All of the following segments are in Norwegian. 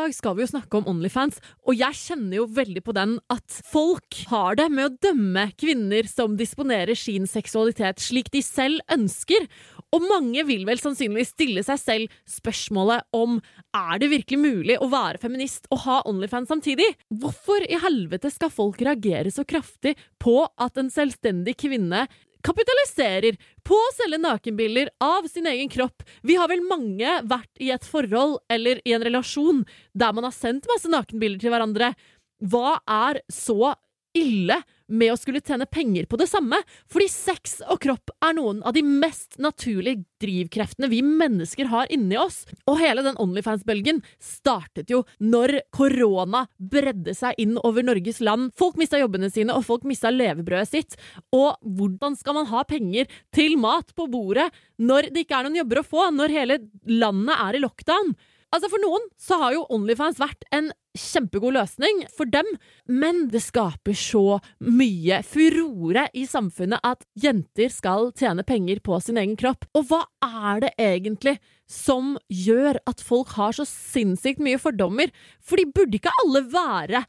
dag skal vi jo snakke om Onlyfans, og jeg kjenner jo veldig på den at folk har det med å dømme kvinner som disponerer sin seksualitet slik de selv ønsker. Og mange vil vel sannsynligvis stille seg selv spørsmålet om er det virkelig mulig å være feminist og ha Onlyfans samtidig? Hvorfor i helvete skal folk reagere så kraftig på at en selvstendig kvinne kapitaliserer på å selge nakenbilder av sin egen kropp. Vi har vel mange vært i et forhold eller i en relasjon der man har sendt masse nakenbilder til hverandre. Hva er så ille med å skulle tjene penger på det samme? Fordi sex og kropp er noen av de mest naturlige drivkreftene vi mennesker har inni oss. Og hele den Onlyfans-bølgen startet jo når korona bredde seg inn over Norges land. Folk mista jobbene sine, og folk mista levebrødet sitt. Og hvordan skal man ha penger til mat på bordet når det ikke er noen jobber å få, når hele landet er i lockdown? Altså For noen så har jo Onlyfans vært en kjempegod løsning for dem, men det skaper så mye furore i samfunnet at jenter skal tjene penger på sin egen kropp. Og hva er det egentlig som gjør at folk har så sinnssykt mye fordommer? For de burde ikke alle være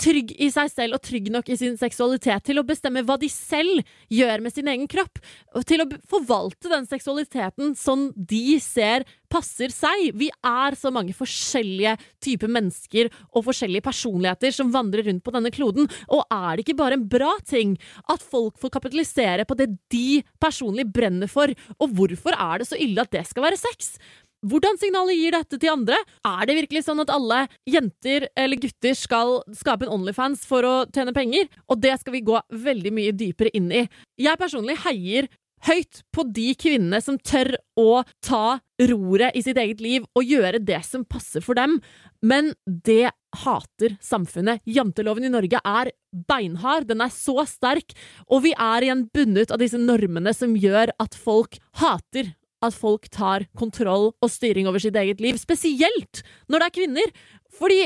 trygg i seg selv og trygg nok i sin seksualitet til å bestemme hva de selv gjør med sin egen kropp, og til å forvalte den seksualiteten som de ser passer seg. Vi er så mange forskjellige typer mennesker og forskjellige personligheter som vandrer rundt på denne kloden, og er det ikke bare en bra ting at folk får kapitalisere på det de personlig brenner for, og hvorfor er det så ille at det skal være sex? Hvordan signalet gir dette til andre? Er det virkelig sånn at alle jenter eller gutter skal skape en Onlyfans for å tjene penger? Og det skal vi gå veldig mye dypere inn i. Jeg personlig heier høyt på de kvinnene som tør å ta roret i sitt eget liv og gjøre det som passer for dem. Men det hater samfunnet. Janteloven i Norge er beinhard, den er så sterk, og vi er igjen bundet av disse normene som gjør at folk hater at folk tar kontroll og styring over sitt eget liv, spesielt når det er kvinner. Fordi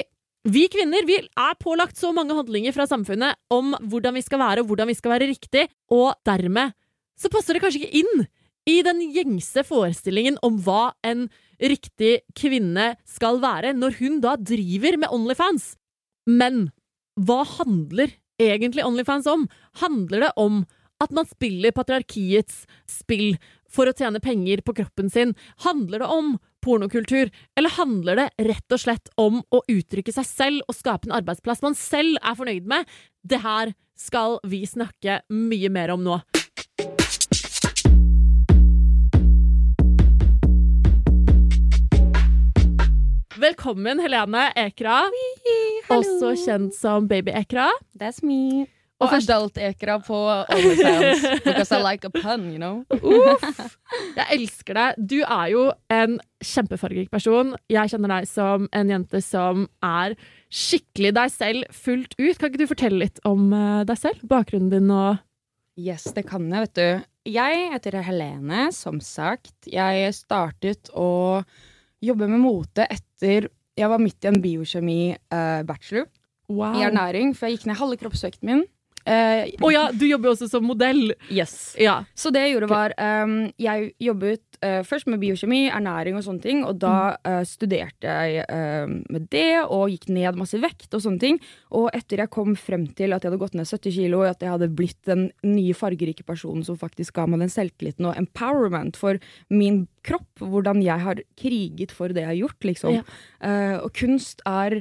vi kvinner vi er pålagt så mange handlinger fra samfunnet om hvordan vi skal være og hvordan vi skal være riktig, og dermed så passer det kanskje ikke inn i den gjengse forestillingen om hva en riktig kvinne skal være, når hun da driver med Onlyfans. Men hva handler egentlig Onlyfans om? Handler det om at man spiller patriarkiets spill for å tjene penger på kroppen sin? Handler det om pornokultur, eller handler det rett og slett om å uttrykke seg selv og skape en arbeidsplass man selv er fornøyd med? Det her skal vi snakke mye mer om nå. Velkommen, Helene Ekra, også kjent som Baby Ekra. That's me. Og først adult-ekra på OnlyFans. Because I like a pun, you know. Uff! Jeg elsker deg. Du er jo en kjempefargerik person. Jeg kjenner deg som en jente som er skikkelig deg selv fullt ut. Kan ikke du fortelle litt om eh, deg selv? Bakgrunnen din og Yes, det kan jeg, vet du. Jeg heter Helene, som sagt. Jeg startet å jobbe med mote etter jeg var midt i en biokjemi-bachelor Wow. i ernæring, for jeg gikk ned halve kroppsvekten min. Eh, Å ja, du jobber jo også som modell. yes. Ja. Så det jeg gjorde, var um, Jeg jobbet uh, først med biokjemi, ernæring og sånne ting. Og da uh, studerte jeg uh, med det og gikk ned masse vekt og sånne ting. Og etter jeg kom frem til at jeg hadde gått ned 70 kilo, og at jeg hadde blitt den nye fargerike personen som faktisk ga meg den selvtilliten og empowerment for min kropp, hvordan jeg har kriget for det jeg har gjort, liksom. Ja. Eh, og kunst er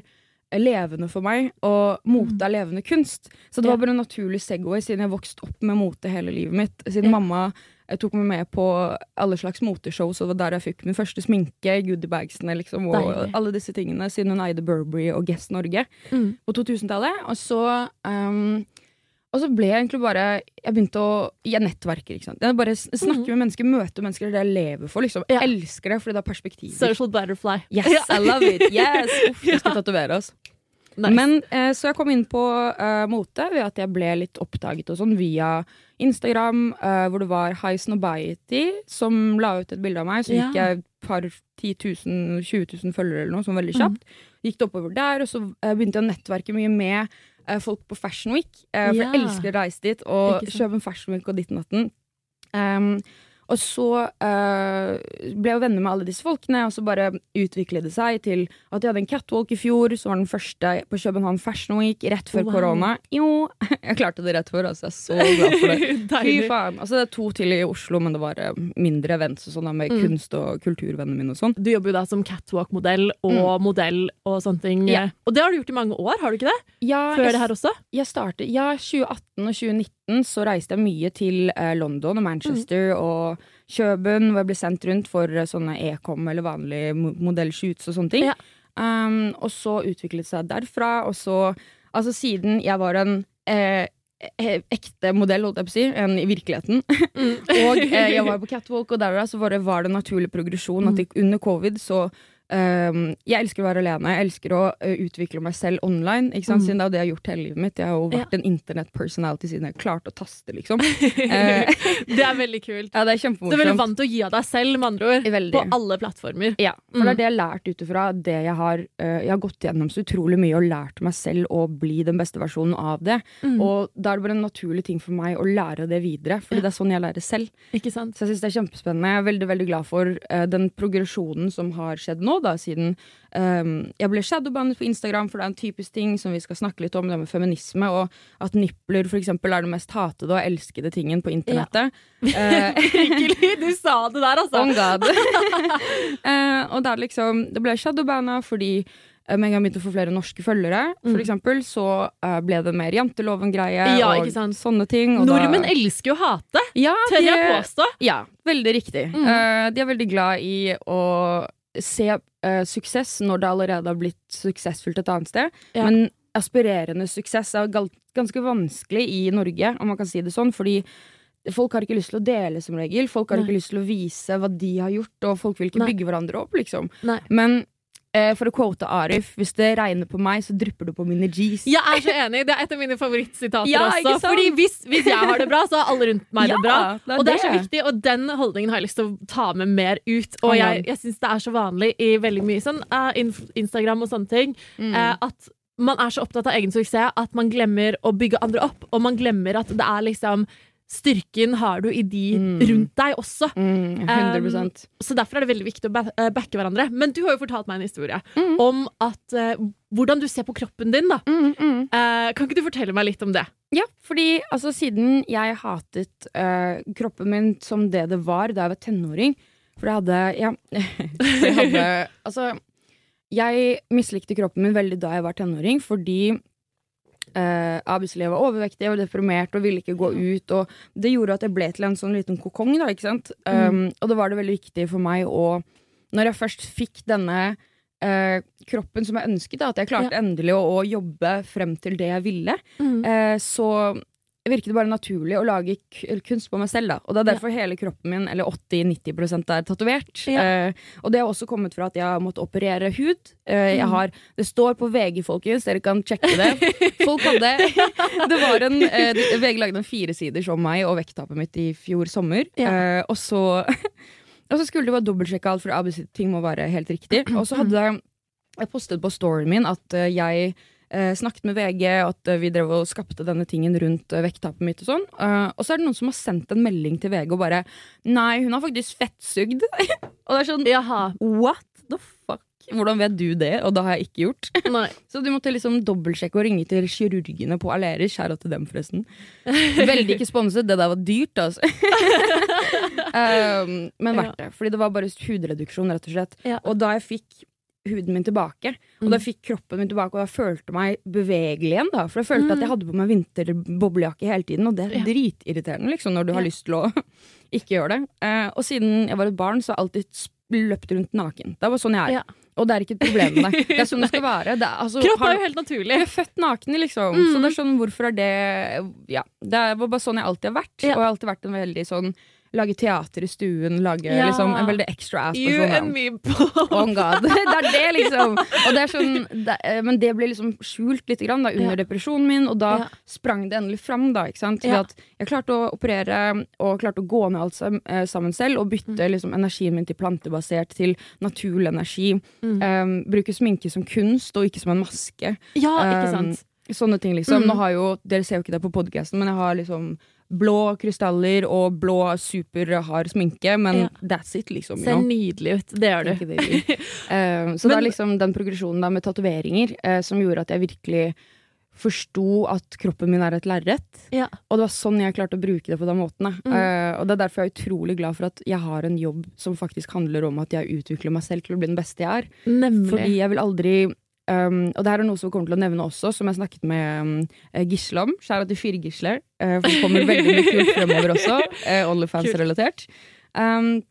levende for meg, og mote er levende kunst. Så det var bare en naturlig Segway, siden jeg vokste opp med mote hele livet mitt. Siden mamma eh, tok meg med på alle slags moteshow, så det var der jeg fikk min første sminke, goodiebagsene liksom, og Deilig. alle disse tingene, siden hun eide Burberry og Guess Norge Mm. på 2000-tallet. Og så um, Og så ble jeg egentlig bare Jeg begynte å Jeg nettverker, ikke sant. Jeg bare snakker med mennesker, møter mennesker. Det er det jeg lever for, liksom. Mhm. Jeg elsker det fordi det har perspektiver. Social butterfly. Yes, I love it! Yes! Uff, vi skal tatovere oss. Nice. Men eh, Så jeg kom inn på eh, mote ved at jeg ble litt oppdaget og sånn via Instagram, eh, hvor det var High Snobiety som la ut et bilde av meg. Så Ja. gikk jeg et par 10 000, 20 000 følgere eller noe, sånn veldig kjapt. Gikk det oppover der, og så eh, begynte jeg å nettverke mye med folk på Fashion Week. eh, for jeg elsker å reise dit og kjøpe en Fashion Week og ditt og natten. Um, og så uh, ble jeg venner med alle disse folkene, og så bare utviklet det seg til at jeg hadde en catwalk i fjor, som var den første på København Fashion Week, rett før Wow. korona. Jo, jeg klarte det rett før, altså. Jeg er så glad for det. Fy faen. Altså, det er to til i Oslo, men det var eh, mindre events og sånn, med Mm. kunst- og kulturvennene mine og sånn. Du jobber jo da som catwalk-modell og modell og sånne ting. Yeah. Og det har du gjort i mange år, har du ikke det? Ja, Før jeg, det her også? jeg startet, ja, 2018 og 2019 så reiste jeg mye til eh, London og Manchester Mm. og Kjøben, hvor jeg ble sendt rundt for eh, sånne e-com eller vanlige mo- modellshoots og sånne ting. Ja. Um, og så utviklet det seg derfra, og så Altså siden jeg var en eh, eh, ekte modell, holdt jeg på å si, enn i virkeligheten. og eh, jeg var på catwalk, og der så var det, en naturlig progresjon at jeg, under covid så jeg elsker å være alene. Jeg elsker å uh, utvikle meg selv online. Ikke sant? Mm. Siden det er det jeg har gjort hele livet mitt. Jeg har jo vært en internett-personality siden jeg klarte å taste, liksom. Eh, Det er veldig kult. ja, det er Du er veldig vant til å gi av deg selv, med andre ord. Veldig. På alle plattformer. Ja, for det Mm. er det jeg har lært ut ifra det jeg har uh, Jeg har gått gjennom så utrolig mye og lært meg selv å bli den beste versjonen av det. Mm. Og da er det bare en naturlig ting for meg å lære det videre, Fordi Ja. det er sånn jeg lærer selv. Så jeg synes det er kjempespennende. Jeg er veldig veldig glad for eh, den progresjonen som har skjedd nå, da, siden um, jeg ble shadowbandet på Instagram, for det er en typisk ting som vi skal snakke litt om, det med feminisme, og at nipler for eksempel er den mest hatede og elskede tingen på internettet. Eh, Virkelig! Du sa det der, altså. On God. uh, og er liksom Det ble shadowbanna fordi eh, med en gang jeg begynte å få flere norske følgere, for Mm. eksempel, så uh, ble det mer janteloven-greie Ja, og sånne ting. Og Nordmenn da, elsker jo å hate, ja, tør jeg påstå. Ja, veldig riktig. Mm. Uh, de er veldig glad i å se uh, suksess når det allerede har blitt suksessfullt et annet sted. Ja. Men aspirerende suksess er ganske vanskelig i Norge, om man kan si det sånn, fordi Folk har ikke lyst til å dele, som regel. Folk har Nei. ikke lyst til å vise hva de har gjort, og folk vil ikke Nei. bygge hverandre opp, liksom. Nei. Men for å quote Arif, hvis det regner på meg, så drypper du på mine G's. Jeg er så enig. Det er et av mine favorittsitater Ja, også. Fordi hvis, hvis jeg har det bra, så har alle rundt meg det Ja, bra. det er og det er så viktig, og den holdningen har jeg lyst til å ta med mer ut. Og jeg, jeg syns det er så vanlig i veldig mye sånn uh, Instagram og sånne ting, Mm. eh, at man er så opptatt av egen suksess at man glemmer å bygge andre opp, og man glemmer at det er liksom Styrken har du i de Mm. rundt deg også. Mm, 100% Så derfor er det veldig viktig å eh, backe hverandre. Men du har jo fortalt meg en historie Mm. om at uh, hvordan du ser på kroppen din. da mm, mm. Eh, Kan ikke du fortelle meg litt om det? Ja, fordi altså, siden jeg hatet uh, kroppen min som det det var da jeg var tenåring For jeg hadde Ja. jeg hadde Altså, jeg mislikte kroppen min veldig da jeg var tenåring, fordi Uh, arbeidslivet var overvektig, var deprimert og ville ikke gå ut. Og det gjorde at jeg ble til en sånn liten kokong. Da, ikke sant? Um, Og da var det veldig viktig for meg å Når jeg først fikk denne eh, kroppen som jeg ønsket, da, at jeg klarte endelig å, å jobbe frem til det jeg ville, eh, så virket bare naturlig å lage kunst på meg selv. Da. Og det er derfor hele kroppen min, eller 80-90 er tatovert. Ja. Eh, og det har også kommet fra at jeg har måttet operere hud. Eh, jeg har, det står på VG, folkens, dere kan sjekke det. Folk hadde Det var en eh, VG lagde en firesiders om meg og vekttapet mitt i fjor sommer. Ja. Eh, og så Og så skulle det bare dobbeltsjekke alt, for ting må være helt riktig. Og så hadde jeg postet på storyen min at eh, jeg snakket med VG, at eh, vi drev og skapte denne tingen rundt uh, vekttapet mitt og sånn. Eh, og så er det noen som har sendt en melding til VG og bare Nei, hun har faktisk fettsugd. og det er sånn Jaha. What the fuck? Hvordan vet du det? Og det har jeg ikke gjort. Nei. Så du måtte liksom dobbeltsjekke og ringe til kirurgene på Aleris. Kjære til dem, forresten. Veldig ikke sponset. Det der var dyrt, altså. um, men verdt det. Fordi det var bare hudreduksjon, rett og slett. Ja. Og da jeg fikk huden min tilbake, og da fikk kroppen min tilbake, og da følte meg bevegelig igjen, da. For jeg følte at jeg hadde på meg vinterboblejakke hele tiden, og det er dritirriterende, liksom, når du har Ja. lyst til å ikke gjøre det. Eh, og siden jeg var et barn, så har jeg alltid løpt rundt naken. Det er bare sånn jeg er. Ja. Og det er ikke et problem med det. Det er sånn det skal være. Det er, altså, Kropp er jo helt naturlig. jeg er født naken, liksom. Mm. Så det er sånn, hvorfor er det Ja. Det var bare sånn jeg alltid har vært. Ja. Og jeg har alltid vært en veldig sånn Lage teater i stuen, lage Ja. liksom en veldig extra You ass-person. and me both. Oh god. Det er det, liksom. Og det er sånn, det, eh, men det ble liksom skjult litt grann, da, under Ja. depresjonen min, og da Ja. sprang det endelig fram. Da, jeg klarte å operere og klarte å gå ned alt eh, sammen selv, og bytte Mm. liksom, energien min til plantebasert, til naturlig energi. Mm. Um, bruke sminke som kunst, og ikke som en maske. Ja, ikke Um, sant. Sånne ting, liksom. Mm. Nå har jo, Dere ser jo ikke det på podkasten, men jeg har liksom blå krystaller og blå superhard sminke, men Ja. that's it, liksom. Ser nydelig ut. Det gjør du. Eh, så det er liksom den progresjonen da med tatoveringer uh, som gjorde at jeg virkelig forsto at kroppen min er et lerret. Ja. Og det var sånn jeg klarte å bruke det på den måten. Mm. Uh, og det er derfor jeg er utrolig glad for at jeg har en jobb som faktisk handler om at jeg utvikler meg selv til å bli den beste jeg er. Nemlig. Fordi jeg vil aldri um, Og det her er noe som vi kommer til å nevne også, som jeg snakket med um, eh, Gisle om. Skjæra til fire Gisler. Uh, for det kommer veldig mye kult fremover også. Uh, Onlyfans-relatert. Um,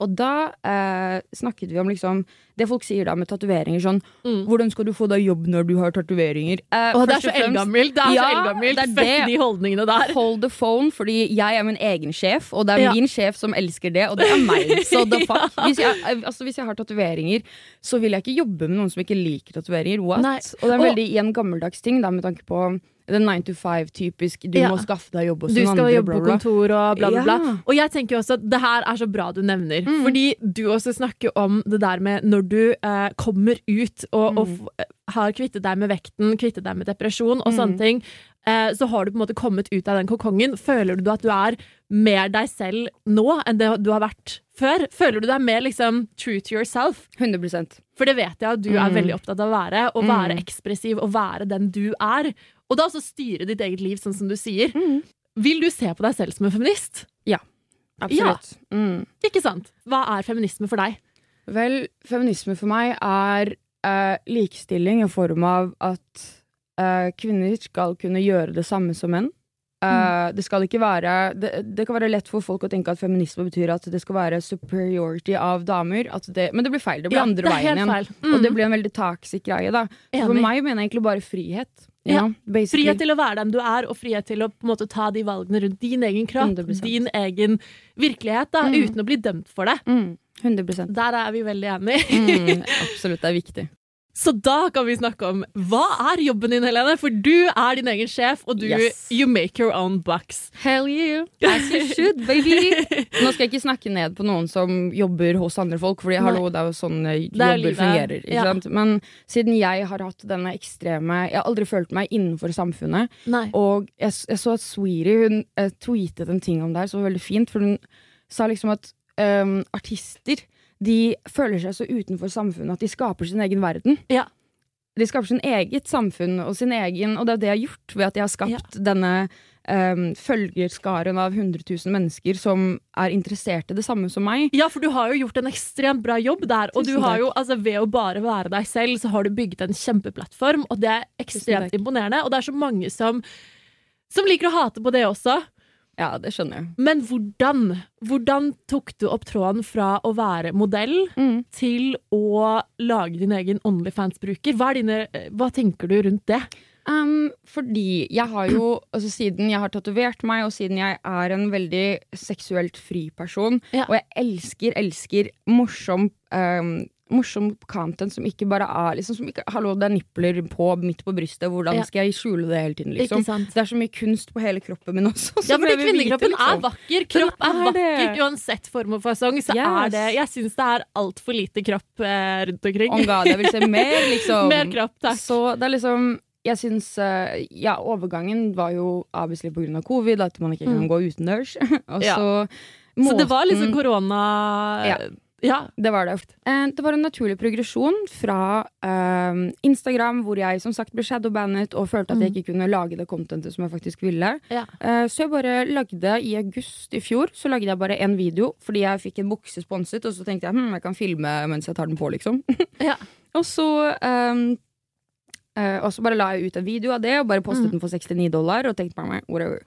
og da uh, snakket vi om liksom det folk sier da med tatoveringer. Sånn Mm. 'Hvordan skal du få deg jobb når du har tatoveringer?' Eh, Å, det er så eldgammelt! Det er Ja, så eldgammelt. det er Fuck det. de holdningene der. Hold the phone, fordi jeg er min egen sjef, og det er Ja. min sjef som elsker det, og det er meg. Så the fuck. Hvis jeg, altså, hvis jeg har tatoveringer, så vil jeg ikke jobbe med noen som ikke liker tatoveringer. What? Nei. Og det er Og- veldig i en gammeldags ting, da, med tanke på den 9 to 5-typisk. Du Ja. må skaffe deg jobb hos Du skal andre. jobbe på kontor og bla, bla, bla. Ja. Og jeg tenker også at det her er så bra du nevner. Mm. Fordi du også snakker om det der med når du eh, kommer ut og, og Mm. f eh, har kvittet deg med vekten, kvittet deg med depresjon og Mm. sånne ting, eh, så har du på en måte kommet ut av den kokongen. Føler du at du er mer deg selv nå enn det du har vært før? Føler du deg mer liksom true to yourself? 100% For det vet jeg at du er Mm. veldig opptatt av å være. Å Mm. være ekspressiv og være den du er. Og da også styre ditt eget liv, sånn som du sier. Mm. Vil du se på deg selv som en feminist? Absolutt. Mm. Ikke sant? Hva er feminisme for deg? Vel, feminisme for meg er eh, likestilling i form av at eh, kvinner skal kunne gjøre det samme som menn. Eh, Det skal ikke være det, det kan være lett for folk å tenke at feminisme betyr at det skal være superiority av damer. At det, men det blir feil. Det blir Ja, andre det veien igjen. Mm. Og det blir en veldig toxic greie. da For meg mener jeg egentlig bare frihet. Ja. know. Frihet til å være den du er, og frihet til å måte ta de valgene rundt din egen kropp, 100%. din egen virkelighet, da, Mm. uten å bli dømt for det. mm, 100 Der er vi veldig enige. mm, Absolutt, det er viktig. Så da kan vi snakke om hva er jobben din, Helene? For du er din egen sjef, og du Yes. you make your own bucks. Hell you, as you should, baby. Nå skal jeg ikke snakke ned på noen som jobber hos andre folk, Fordi hallo, det er jo sånn eh, er jobber livet. fungerer. Ja. sant? Men siden jeg har hatt denne ekstreme Jeg har aldri følt meg innenfor samfunnet. Nei. Og jeg, jeg så at Sweetie hun eh, tweetet en ting om det her som var veldig fint. For hun sa liksom at ehm, artister de føler seg så utenfor samfunnet at de skaper sin egen verden. Ja. De skaper sin eget samfunn og sin egen Og det er det jeg har gjort ved at jeg har skapt denne um, følgerskaren av 100 000 mennesker som er interessert i det samme som meg. Ja, for du har jo gjort en ekstremt bra jobb der. Og du har jo, altså Ved å bare være deg selv, så har du bygget en kjempeplattform, og det er ekstremt imponerende. Og det er så mange som, som liker å hate på det også. Ja, det skjønner jeg. Men hvordan? Hvordan tok du opp tråden fra å være modell Mm. til å lage din egen Onlyfans-bruker? Hva, hva tenker du rundt det? Um, fordi jeg har jo, altså siden jeg har tatovert meg, og siden jeg er en veldig seksuelt fri person, Ja. og jeg elsker, elsker morsom um, Morsom content som ikke bare er liksom, som ikke, Hallo, det er nipler på, midt på brystet, hvordan Ja. skal jeg skjule det hele tiden? Liksom? Det er så mye kunst på hele kroppen min også. Ja, fordi kvinnekroppen vite, kvinnekroppen er liksom. vakker. Kropp er, er det. vakkert uansett form og fasong. Så Yes. er det Jeg syns det er altfor lite kropp eh, rundt omkring. Oh God, jeg vil se mer, liksom. Mer kropp, takk. Så det er liksom jeg syns eh, Ja, overgangen var jo på grunn av covid, at man ikke kan Mm. gå utendørs. og Ja. så Så det var liksom korona Ja. Ja. Det var det. Eh, Det var en naturlig progresjon fra eh, Instagram, hvor jeg som sagt ble shadowbandet og følte at jeg ikke kunne lage det contentet som jeg faktisk ville. Mm. Ja. Uh, Så jeg bare lagde i august i fjor Så lagde jeg bare en video fordi jeg fikk en bukse sponset, og så tenkte jeg hm, jeg kan filme mens jeg tar den på, liksom. Ja. og så um, uh, Og så bare la jeg ut en video av det og bare postet Mm. den for 69 dollar og tenkte meg whatever.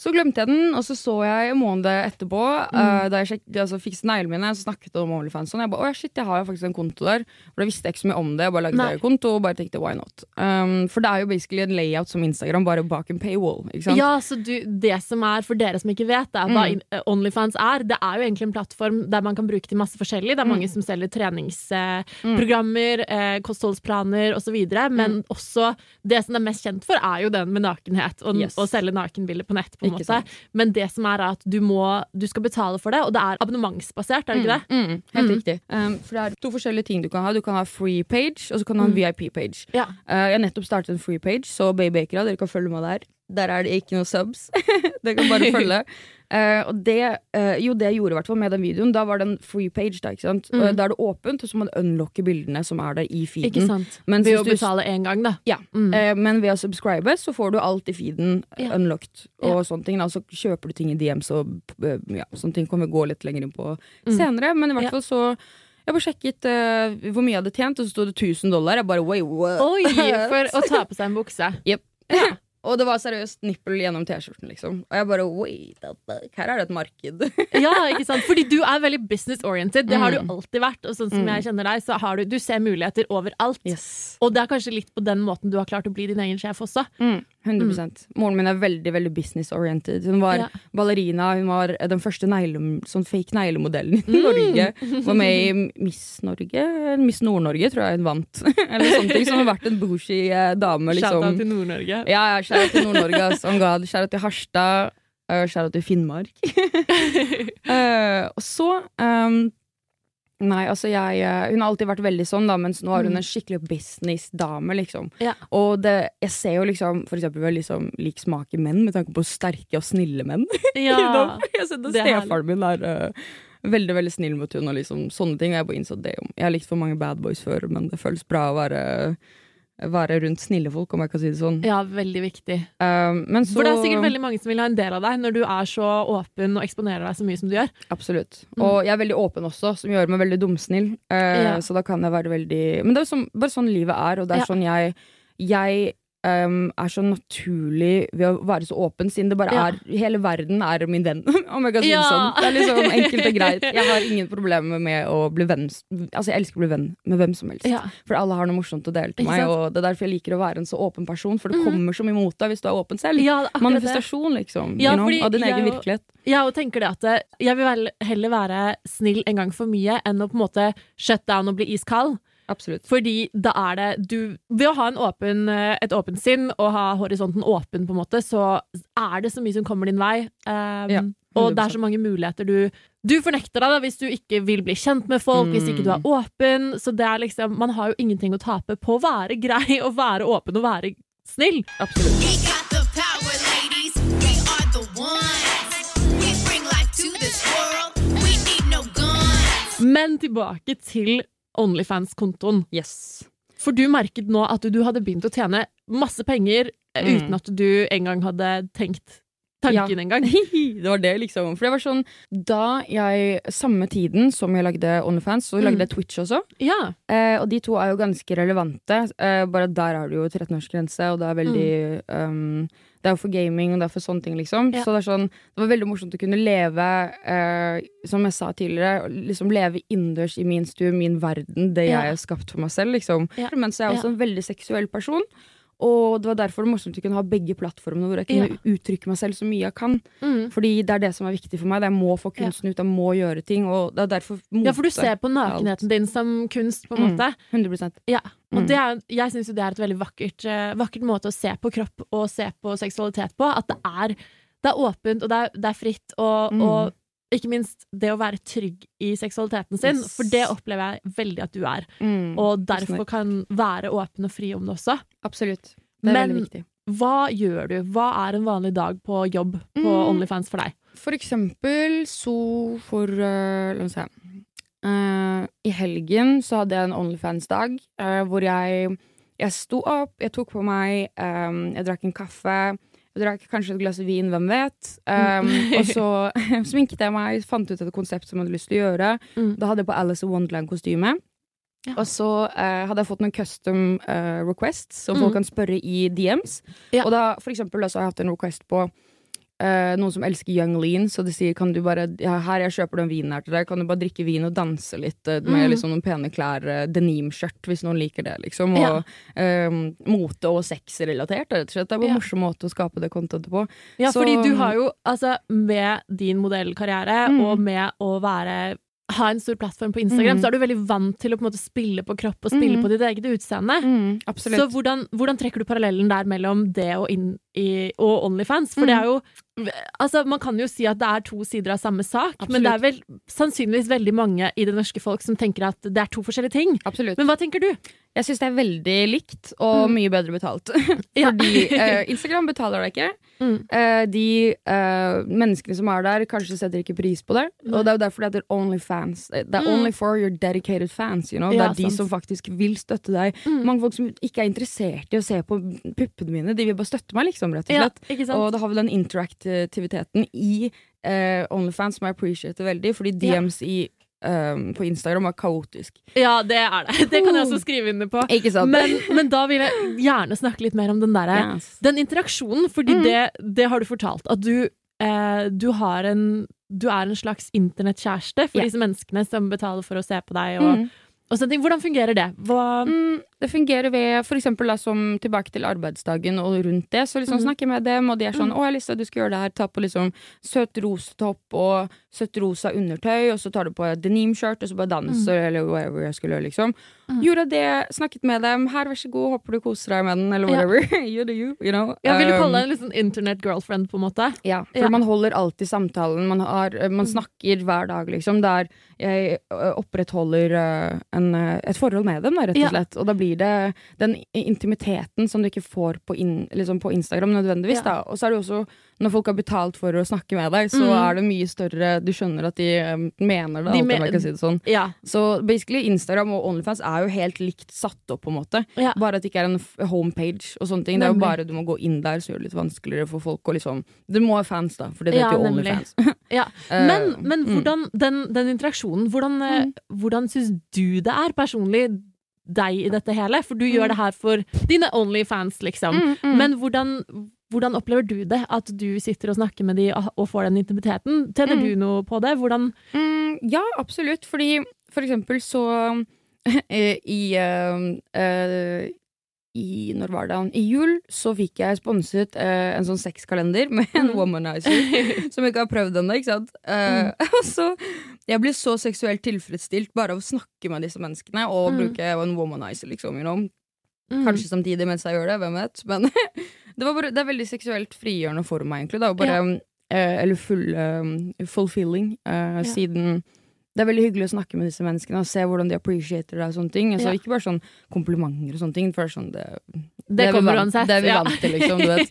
Så glemte jeg den, og så så jeg en måned etterpå, eh, da jeg sjek, altså, fikset neglene mine, så snakket om OnlyFans. Og jeg bare, å shit, jeg har jo faktisk en konto der. For da visste jeg ikke så mye om det. Jeg bare lagde en konto og bare tenkte why not. Um, for det er jo basically en layout som Instagram, bare bak en paywall. Ja, så du, det som er, For dere som ikke vet det, hva Mm. eh, Onlyfans er, det er jo egentlig en plattform der man kan bruke til masse forskjellig. Det er Mm. mange som selger treningsprogrammer, eh, kostholdsplaner osv. Men også det som det er mest kjent for, er jo den med nakenhet. Og, Yes. og selge nakenbilder på nett. på en måte. sant. Men det som er er at du, må, du skal betale for det, og det er abonnementsbasert, er det ikke det? Mm, mm, helt Mm. riktig. Um, for det er to forskjellige ting du kan ha. Du kan ha free page, og så kan du ha en VIP-page. Ja. Uh, jeg har nettopp startet en free page, så Babybakera, dere kan følge meg der. Der er det ikke noe subs. det kan bare følge. Uh, og det, uh, jo, det jeg gjorde hvert med den videoen, da var det en free page. Da, ikke sant? Mm. Uh, da er det åpent, og så må du unlocke bildene som er der i feeden. Ikke sant? Men Ved å betale én gang, da. Ja, Mm. Eh, men ved å subscribe så får du alt i feeden eh, Ja. unlocked. Og Ja. sånne ting da. Så kjøper du ting i DMs og eh, ja, sånne ting kommer vi gå litt lenger inn på Mm. senere. Men i hvert fall så Jeg bare sjekket eh, hvor mye jeg hadde tjent, og så sto det 1000 dollar. Jeg bare what? Oi, for å ta på seg en bukse. Ja. Og det var seriøst nippel gjennom T-skjorten, liksom. Og jeg bare wait, a fuck? her er det et marked. Ja, ikke sant? Fordi du er veldig business-oriented. Det har du Mm. alltid vært. Og sånn som Mm. jeg kjenner deg, så har du, du ser muligheter overalt. yes. Og det er kanskje litt på den måten du har klart å bli din egen sjef også. Mm, 100 Moren min er veldig veldig business-oriented. Hun var Ja. ballerina. Hun var den første negle, sånn fake neglemodellen Mm. i Norge. Var med i Miss Norge, Miss Nord-Norge, tror jeg hun vant. eller sånne ting. Som har vært en bougie dame. dame, Shout-out liksom. til Nord-Norge. Ja, ja, Skjæra til Nord-Norge, Oh shout-out til Harstad. Uh, Skjæra til Finnmark. uh, og så um, Nei, altså jeg eh, Hun har alltid vært veldig sånn, da, mens nå er hun Mm. en skikkelig business-dame, liksom. Ja. Og det, jeg ser jo liksom for eksempel vel liksom lik smak i menn, med tanke på sterke og snille menn. Ja. Jeg ser at Stefaren min er uh, veldig veldig snill mot hun og liksom sånne ting. Og jeg bare innså det om Jeg har likt for mange bad boys før, men det føles bra å være, være rundt snille folk, om jeg kan si det sånn. ja, veldig viktig. Um, men så For det er sikkert veldig mange som vil ha en del av deg når du er så åpen og eksponerer deg så mye som du gjør. Absolutt. Mm. Og jeg er veldig åpen også, som gjør meg veldig dumsnill. Uh, Ja. Så da kan jeg være veldig Men det er sånn, bare sånn livet er, og det er Ja. sånn jeg Jeg um, er så naturlig ved å være så åpen, siden det bare Ja. er Hele verden er min venn, om jeg kan si det sånn. Det er liksom enkelt og greit. Jeg har ingen problemer med å bli venn Altså, jeg elsker å bli venn med hvem som helst. Ja. For alle har noe morsomt å dele til meg, og det er derfor jeg liker å være en så åpen person, for det mm. kommer så mye mot deg hvis du er åpen selv. Ja. Manifestasjon, liksom. You know, av din egen virkelighet. Jeg også tenker det at eh, jeg vil heller være snill en gang for mye enn å på en måte shut down og bli iskald. Absolutt. Fordi da er det du Ved å ha en åpen, eh, et åpent sinn og ha horisonten åpen, på en måte, så er det så mye som kommer din vei. Um, Ja, og det er så mange muligheter du Du fornekter deg da hvis du ikke vil bli kjent med folk, hvis ikke du er Mm. åpen. Så det er liksom Man har jo ingenting å tape på å være grei og være åpen og være snill. Absolutt. Men tilbake til Onlyfans-kontoen. Yes. For du merket nå at du, du hadde begynt å tjene masse penger eh, Mm. uten at du engang hadde tenkt tanken Ja. engang. det var det, liksom. For det var sånn Da jeg Samme tiden som jeg lagde OnlyFans, så lagde Mm. jeg Twitch også. Ja. Eh, og de to er jo ganske relevante. Eh, bare der er du jo 13-årsgrense, og det er veldig um, Det er jo for gaming, og det er for sånne ting, liksom. Ja. Så det sånn Det var veldig morsomt å kunne leve, eh, som jeg sa tidligere, liksom leve innendørs i min stue, min verden, det Ja. jeg har skapt for meg selv, liksom. Ja. Men så er jeg også en veldig seksuell person. Og det var derfor det var morsomt å kunne ha begge plattformene hvor jeg kunne uttrykke meg selv så mye jeg kan. Mm. Fordi det er det som er viktig for meg. Det Jeg må få kunsten ut, jeg må gjøre ting. Og det er derfor ja, for du ser på nakenheten din som kunst, på en Mm. måte. 100% Ja. Og Mm. det er, jeg syns jo det er et veldig vakkert, eh, vakkert måte å se på kropp og se på seksualitet på. At det er, det er åpent, og det er, det er fritt, og, Mm. og ikke minst det å være trygg i seksualiteten sin. Yes. For det opplever jeg veldig at du er. Mm. Og derfor kan være åpen og fri om det også. Absolutt. Det er Men- veldig viktig. Hva gjør du? Hva er en vanlig dag på jobb på Mm. Onlyfans for deg? For eksempel så for uh, La oss se. Uh, I helgen så hadde jeg en Onlyfans-dag uh, hvor jeg Jeg sto opp, jeg tok på meg um, Jeg drakk en kaffe. Jeg drakk kanskje et glass vin, hvem vet. Um, og så sminket jeg meg, fant ut et konsept som jeg hadde lyst til å gjøre. Mm. Da hadde jeg på Alice in Wonderland-kostyme. Ja. Og så uh, hadde jeg fått noen custom uh, requests som Mm. folk kan spørre i DMs. Ja. Og da for eksempel så har jeg hatt en request på eh, noen som elsker young lean, så de sier kan du bare ja, Her, jeg kjøper den vinen her til deg, kan du bare drikke vin og danse litt uh, med Mm. liksom noen pene klær, uh, denimskjørt, hvis noen liker det, liksom. Og Ja. mote- og sexrelatert, rett og slett. Det er bare Ja. en morsom måte å skape det contentet på. Ja, Så- fordi du har jo, altså, med din modellkarriere Mm. og med å være ha en stor plattform på Instagram, Mm. så er du veldig vant til å på måte spille på kropp og spille Mm. på ditt eget utseende. absolutt. Så hvordan, hvordan trekker du parallellen der mellom det og, in, i, og Onlyfans? For det Mm. er jo Altså, man kan jo si at det er to sider av samme sak, men det er vel sannsynligvis veldig mange i det norske folk som tenker at det er to forskjellige ting. absolutt. Men hva tenker du? Jeg syns det er veldig likt, og Mm. mye bedre betalt. Fordi uh, Instagram betaler deg ikke. Mm. Uh, de uh, menneskene som er der, kanskje setter ikke pris på det. Og det er jo derfor det heter Onlyfans. Det er Mm. only for your dedicated fans. You know? Ja, det er de sant. som faktisk vil støtte deg. Mm. Mange folk som ikke er interessert i å se på puppene mine, de vil bare støtte meg, liksom, rett og slett. Ja. Og da har vi den interaktiviteten i eh, Onlyfans som jeg appreciater veldig, fordi Ja. DMs i, Um, på Instagram er kaotisk. Ja, det er det. Det kan jeg også skrive under på. Men, men da vil jeg gjerne snakke litt mer om den derre Yes. Den interaksjonen, fordi Mm. det, det har du fortalt. At du, eh, du har en Du er en slags internettkjæreste for yeah. disse menneskene som betaler for å se på deg. Og, Mm. og sånne ting. Hvordan fungerer det? Hva, Mm, det fungerer ved da, som tilbake til arbeidsdagen og rundt det. Så liksom mm. snakker jeg med dem, og de er sånn Mhm. 'Å, at du skal gjøre det her'. Ta på liksom søt rosetopp og søtt rosa undertøy, og så tar du på denimskjørt, og så bare danser, eller whatever jeg skulle gjøre, liksom. Mm. Gjorde det, snakket med dem. 'Her, vær så god, håper du koser deg med den', eller Ja. whatever. you do you, you know. ja, vil du kalle Um, deg en liksom internett-girlfriend, på en måte? ja, for Ja. man holder alltid samtalen. Man, har, man snakker hver dag, liksom. Der jeg opprettholder en, et forhold med dem, da, rett og Ja. slett. Og da blir det den intimiteten som du ikke får på, in, liksom på Instagram nødvendigvis. Ja. Og så er det jo også, når folk har betalt for å snakke med deg, så Mm. er det mye større Du skjønner at de ø, mener det, De men- jeg kan si det sånn. Ja. Så basically, Instagram og Onlyfans er jo helt likt satt opp, på en måte. ja. Bare at det ikke er en homepage og sånne ting. Det er jo Nemlig. bare du må gå inn der, så gjør det litt vanskeligere for folk å liksom Det må være fans, da, for det heter jo. Onlyfans. Ja. Eh, Men, men mm. hvordan, den, den interaksjonen, hvordan, mm. hvordan syns du det er personlig, deg i dette hele? For du gjør det her for dine Onlyfans, liksom. Mm, mm. Men hvordan, hvordan opplever du det? At du sitter og snakker med de og, får den intimiteten? Tjener Mm. du noe på det? Hvordan Mm, ja, absolutt. Fordi for eksempel så eh, I uh, uh, i, når var det? I jul så fikk jeg sponset uh, en sånn sexkalender med en Mm. womanizer. som jeg ikke har prøvd ennå. ikke sant? Og så, jeg blir så seksuelt tilfredsstilt bare av å snakke med disse menneskene og Mm. bruke en womanizer. liksom, you know? Mm. Kanskje samtidig mens jeg gjør det, hvem vet. Men det, var bare, det er veldig seksuelt frigjørende for meg, egentlig. Og Bare, eh, eller full, um, fulfilling, eh, siden det er veldig hyggelig å snakke med disse menneskene og se hvordan de appreciater deg. og sånne ting altså, Ja. Ikke bare sånn komplimenter og sånne ting. For det, sånn, det, Det det kommer vant- uansett. Det er vi ja. vant til, liksom. Du vet.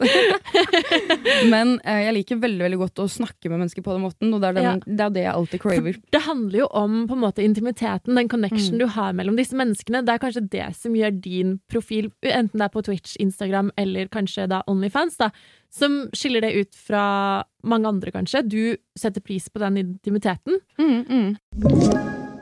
Men eh, jeg liker veldig veldig godt å snakke med mennesker på den måten, og det er, den, Ja. det, er det jeg alltid craver. Det handler jo om på en måte intimiteten, den connection Mm. du har mellom disse menneskene. Det er kanskje det som gjør din profil, enten det er på Twitch, Instagram eller kanskje da Onlyfans, da, som skiller det ut fra mange andre, kanskje. Du setter pris på den intimiteten. Mm, mm.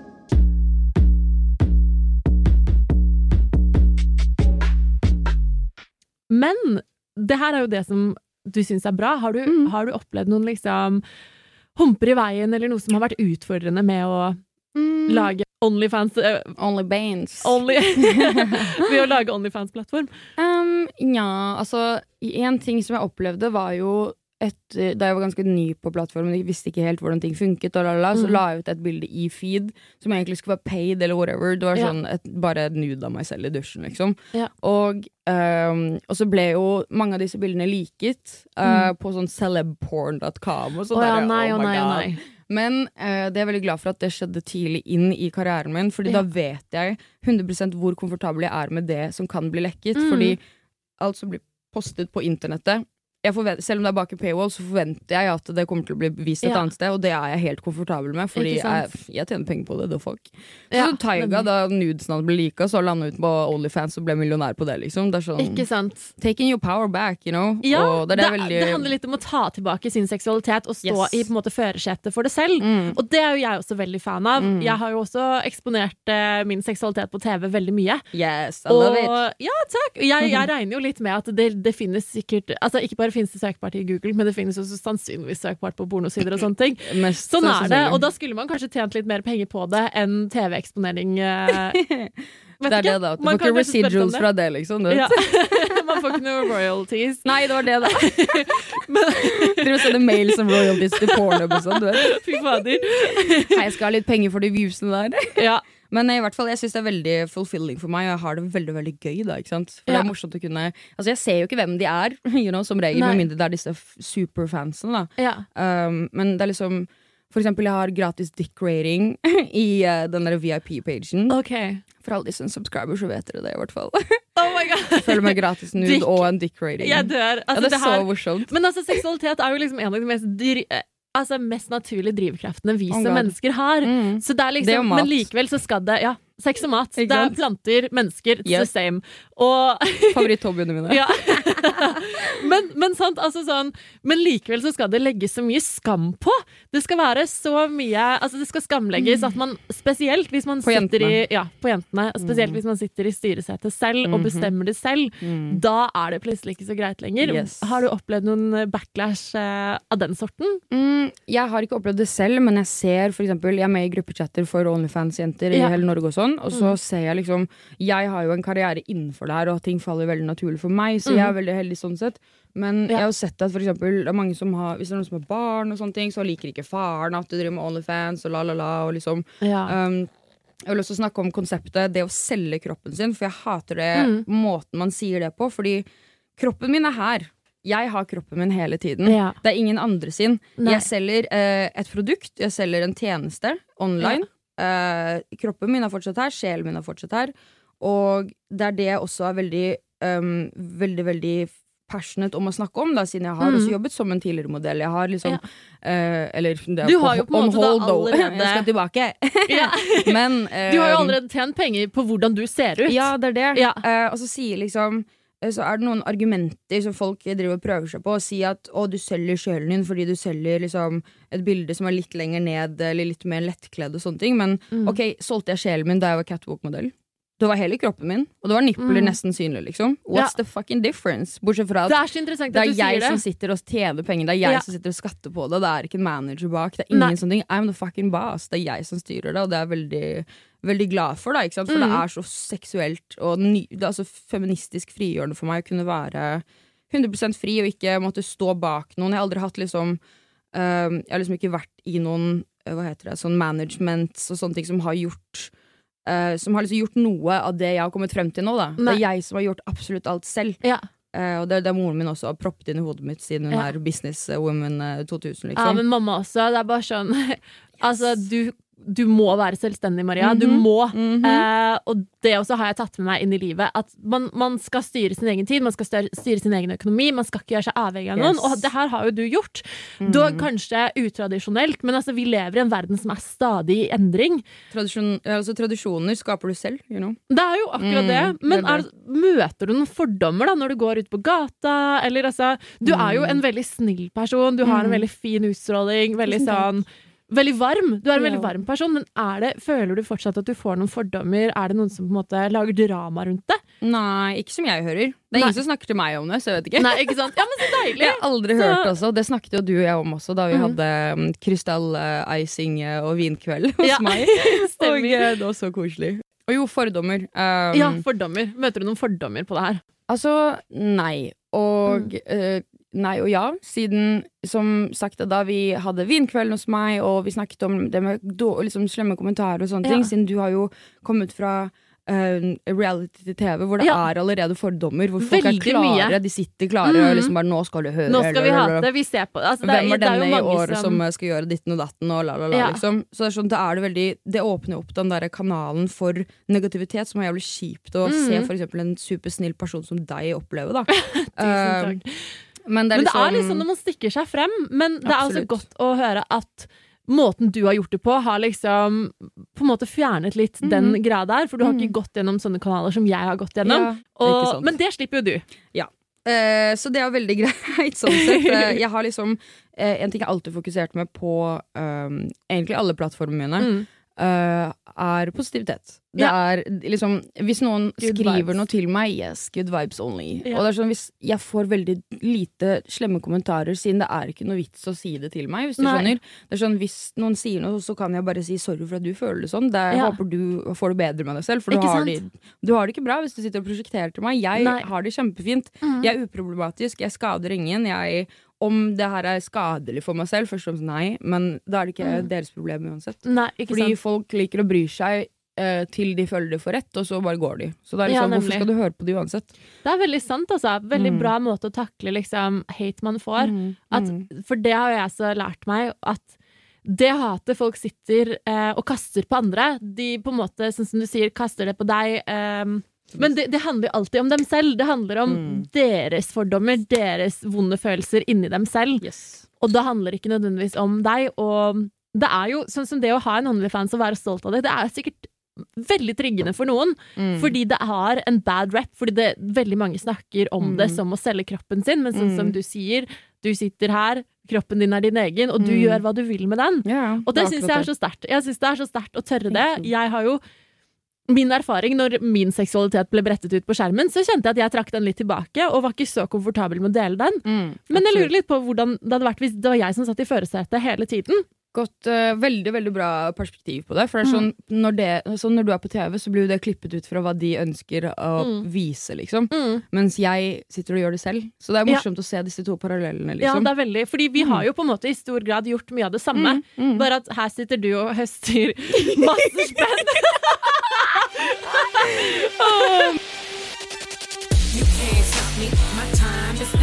Men det her er jo det som du syns er bra. Har du, Mm. har du opplevd noen liksom humper i veien, eller noe som har vært utfordrende med å Mm. lage Onlyfans uh, Only Banes. Only, Ved å lage Onlyfans-plattform? Um, ja, altså En ting som jeg opplevde, var jo etter, Da jeg var ganske ny på plattformen, jeg visste ikke helt hvordan ting funket, og lalala, så Mhm. la jeg ut et bilde i feed som egentlig skulle være paid, eller whatever. Det var Ja. sånn et, bare nude av meg selv i dusjen, liksom. Ja. Og, um, og så ble jo mange av disse bildene liket uh, på sånn celebporn.com og Mm. sånn. Oh, ja, nei, oh nei, nei. Men eh, det er veldig glad for at det skjedde tidlig inn i karrieren min, Fordi Ja. da vet jeg 100 hvor komfortabel jeg er med det som kan bli lekket. Mm. Fordi alt som blir postet på internettet forvent, Selv om det er bak en paywall, så forventer jeg at det kommer til å bli vist et Ja. annet sted, og det er jeg helt komfortabel med, fordi jeg, jeg tjener penger på det. The fuck. Så Ja, Taiga, da nudesen hadde blitt lika, så landa ut på Onlyfans og ble millionær på det, liksom. Det er sånn Ikke sant? Taking your power back, you know. Ja, og det, det, veldig det handler litt om å ta tilbake sin seksualitet og stå Yes. i på en måte førersetet for det selv. mm. Og det er jo jeg også veldig fan av. Mm. Jeg har jo også eksponert eh, min seksualitet på TV veldig mye. Yes, I love it. Ja, takk. Jeg, jeg regner jo litt med at det, det finnes sikkert Altså ikke bare finnes det søkbart i Google, men det finnes også sannsynligvis søkbart på pornosider og sånne ting. Mest Sånn er det, og da skulle man kanskje tjent litt mer penger på det enn TV-eksponering. eh, Det er det, da. Du Man får ikke residuals det. fra det, liksom. Ja. man får ikke noe royalties. Nei, det var det, da. Dere sender mail som royalties til porno og sånn. du vet. Fy fader. Hei, jeg skal ha litt penger for de viewsene der. Ja. Men i hvert fall, jeg syns det er veldig fulfilling for meg, og jeg har det veldig veldig gøy. da, ikke sant? For det er morsomt å kunne Altså, Jeg ser jo ikke hvem de er, you know, som regel, med mindre det er disse superfansene. da. ja. Um, men det er liksom For eksempel, jeg har gratis dick-rating i uh, den der VIP-pagen. Okay. For alle disse subscribers, så vet dere det, i hvert fall. Oh my god. Følger med gratis nude Dick. og en dick-rating. Jeg dør. ja, Altså, det er det her, så morsomt. men altså, seksualitet er jo liksom en av de mest, dri eh, altså, mest naturlige drivkraftene vi Oh som God. mennesker har. Mm. Så det er liksom, Det er mat. Men likevel så skal det Ja, sex og mat. Det er planter, mennesker, it's Yes. the same. Og Favoritt-hobbyene mine. ja. Men, men sant, altså sånn Men likevel så skal det legges så mye skam på. Det skal være så mye Altså det skal skamlegges at man Spesielt hvis man På sitter i. Ja, på jentene. Spesielt hvis man sitter i styresetet selv og Mhm. bestemmer det selv. Mm. Da er det plutselig ikke så greit lenger. Yes. Har du opplevd noen backlash uh, av den sorten? Mm, jeg har ikke opplevd det selv, men jeg ser for eksempel, Jeg er med i gruppechatter for Onlyfans-jenter i Ja. hele Norge og sånn, og så Mm. ser jeg liksom Jeg har jo en karriere innenfor det her, og ting faller veldig naturlig for meg, så Mm. jeg veldig heldig sånn sett. Men Ja. jeg har jo sett at for eksempel, det er mange som har Hvis det er noen som har barn, og sånne ting så liker ikke faren at du driver med Onlyfans og la, la, la. Og liksom, Ja. um, jeg vil også snakke om konseptet det å selge kroppen sin, for jeg hater det Mm. måten man sier det på. Fordi kroppen min er her. Jeg har kroppen min hele tiden. ja. Det er ingen andre sin. Nei. Jeg selger eh, et produkt, jeg selger en tjeneste online. Eh, kroppen min er fortsatt her, sjelen min er fortsatt her. Og det er det jeg også er veldig, um, veldig, veldig passionate om å snakke om, da, siden jeg har Mm. også jobbet som en tidligere modell. Jeg har liksom eh, Eller det Du har jo på en måte hold, though. allerede- Jeg skal tilbake. Ja. Men um, Du har jo allerede tjent penger på hvordan du ser ut. Ja, det er det. Ja. Uh, og så sier liksom eh, så er det noen argumenter som folk driver og prøver seg på. Å si at å, du selger sjelen din fordi du selger liksom, et bilde som er litt lenger ned, eller litt mer lettkledd og sånne ting. Men Mm. ok, solgte jeg sjelen min da jeg var catwalk-modell? Det var hele kroppen min, og det var nippler Mm. nesten synlig, liksom. What's the fucking difference? Bortsett fra at Det er så interessant det er jeg det. som sitter og tjener penger, det er jeg Ja. som sitter og skatter på det. Det er ikke en manager bak. Det er ingen Nei. sånne ting. I'm the fucking boss. Det er jeg som styrer det, og det er jeg veldig, veldig glad for. Da? For Mm. det er så seksuelt og ny, det er så feministisk frigjørende for meg å kunne være 100% fri og ikke måtte stå bak noen. Jeg har aldri hatt liksom øhm, Jeg har liksom ikke vært i noen øh, hva heter det, sånn managements og sånne ting som har gjort øh, Som har liksom gjort noe av det jeg har kommet frem til nå. Da. Det er jeg som har gjort absolutt alt selv. Ja. Uh, og det er moren min også har proppet inn i hodet mitt siden hun Ja. er businesswoman eh, 2000, ja, liksom. men mamma også. Det er bare sånn Altså, du, du må være selvstendig, Maria. Du må. må. -hmm. Eh, og det også har jeg tatt med meg inn i livet. At man, man skal styre sin egen tid, man skal styre, sin egen økonomi. Man skal ikke gjøre seg avhengig av noen. Yes. Og det her har jo du gjort. Mhm. Dog kanskje utradisjonelt, men altså, vi lever i en verden som er stadig i endring. Tradisjon, altså, tradisjoner skaper du selv, you know. Det er jo akkurat Mm, det. Men det er er, møter du noen fordommer da når du går ut på gata? Eller altså Du er jo en veldig snill person. Du har en Mm. veldig fin utstråling. Veldig sånn Veldig varm. Du er en veldig varm person, men er det, føler du fortsatt at du får noen fordommer? Er det noen som på en måte lager drama rundt det? Nei, ikke som jeg hører. Det er ingen som snakker til meg om det, så jeg vet ikke. Nei, ikke sant? Ja, men så deilig! Jeg har aldri Så- hørt også. Det snakket jo du og jeg om også da vi Mhm. hadde um, krystall-icing eh, og vinkveld hos Ja, meg. Og det var så koselig. Og jo, fordommer. Um, Ja, fordommer. Møter du noen fordommer på det her? Altså, nei. Og Mm. eh, nei og ja. Siden, som sagt, da vi hadde vinkvelden hos meg, og vi snakket om det med då- liksom, slemme kommentarer og sånne Ja. ting, siden du har jo kommet fra Uh, reality til TV, hvor det Ja. er allerede fordommer. Hvor folk Veldig er klare, mye. de sitter klare mm. og liksom bare 'nå skal du høre'. Nå skal vi ha eller- det. Vi ser på. Altså, det, er- Hvem er det er denne i år som... som, eh, skal gjøre ditten og datten og la, la, la, Ja. liksom. Så det er sånn, det, er det veldig Det åpner opp den der kanalen for negativitet, som er jævlig kjipt å mm. se for eksempel en supersnill person som deg oppleve, da. Tusen takk. takk. Men det Men er det liksom er liksom når man stikker seg frem. Men det er altså godt å høre at måten du har gjort det på, har liksom på en måte fjernet litt den Mhm. greia der. For du har Mhm. ikke gått gjennom sånne kanaler som jeg har gått gjennom. Ja, og, men det slipper jo du. Eh, så det er veldig greit, sånn sett. Eh, jeg har liksom eh, En ting jeg alltid fokusert med på eh, egentlig alle plattformene mine, Mm. Er positivitet. Det er liksom Hvis noen Good skriver vibes. noe til meg, yes, good vibes only. Og det er sånn hvis jeg får veldig lite slemme kommentarer, siden det er ikke noe vits å si det til meg, hvis du Nei. skjønner. Det er sånn Hvis noen sier noe, så kan jeg bare si sorry for at du føler det sånn. Det er, Ja. håper du får det bedre med deg selv, for du har, det, du har det ikke bra hvis du sitter og prosjekterer til meg. Jeg Nei. har det kjempefint. Mhm. Jeg er uproblematisk, jeg skader ingen. Jeg, om det her er skadelig for meg selv, først og fremst nei, men da er det ikke mm. deres problem uansett. Nei, Fordi sant. folk liker å bry seg eh, til de føler de får rett, og så bare går de. Så det er liksom, ja, hvorfor skal du høre på de uansett? Det er veldig sant, altså. Veldig Mm. bra måte å takle liksom hate man får. Mm, At, mm. For det har jeg så lært meg, at det hatet folk sitter eh, og kaster på andre, de på en måte, sånn som du sier, kaster det på deg. ehm, men det, det handler jo alltid om dem selv. Det handler om Mm. deres fordommer, deres vonde følelser inni dem selv. Yes. Og det handler ikke nødvendigvis om deg. Og det er jo sånn som det å ha en OnlyFans og være stolt av det, det er sikkert veldig triggende for noen. Mm. Fordi det har en bad rap, fordi det, veldig mange snakker om det Mm. som å selge kroppen sin. Men sånn som Mm. du sier, du sitter her, kroppen din er din egen, og du Mm. gjør hva du vil med den. Yeah, Og det syns jeg er så sterkt. Jeg synes det er så sterkt å tørre det. Jeg har jo Min erfaring når min seksualitet ble brettet ut på skjermen, så kjente jeg at jeg trakk den litt tilbake, og var ikke så komfortabel med å dele den. Mm, Men jeg lurer litt på hvordan det hadde vært hvis det var jeg som satt i førersetet hele tiden. Godt, uh, veldig veldig bra perspektiv på det. For det er sånn, når, det, sånn, når du er på TV, så blir jo det klippet ut fra hva de ønsker å Mm. vise, liksom. Mm. Mens jeg sitter og gjør det selv. Så det er Ja. morsomt å se disse to parallellene, Ja, liksom. det er veldig, fordi vi har jo på en måte i stor grad gjort mye av det samme. Mm, mm. Bare at her sitter du og høster masse spenn. You can't stop me, my time is now.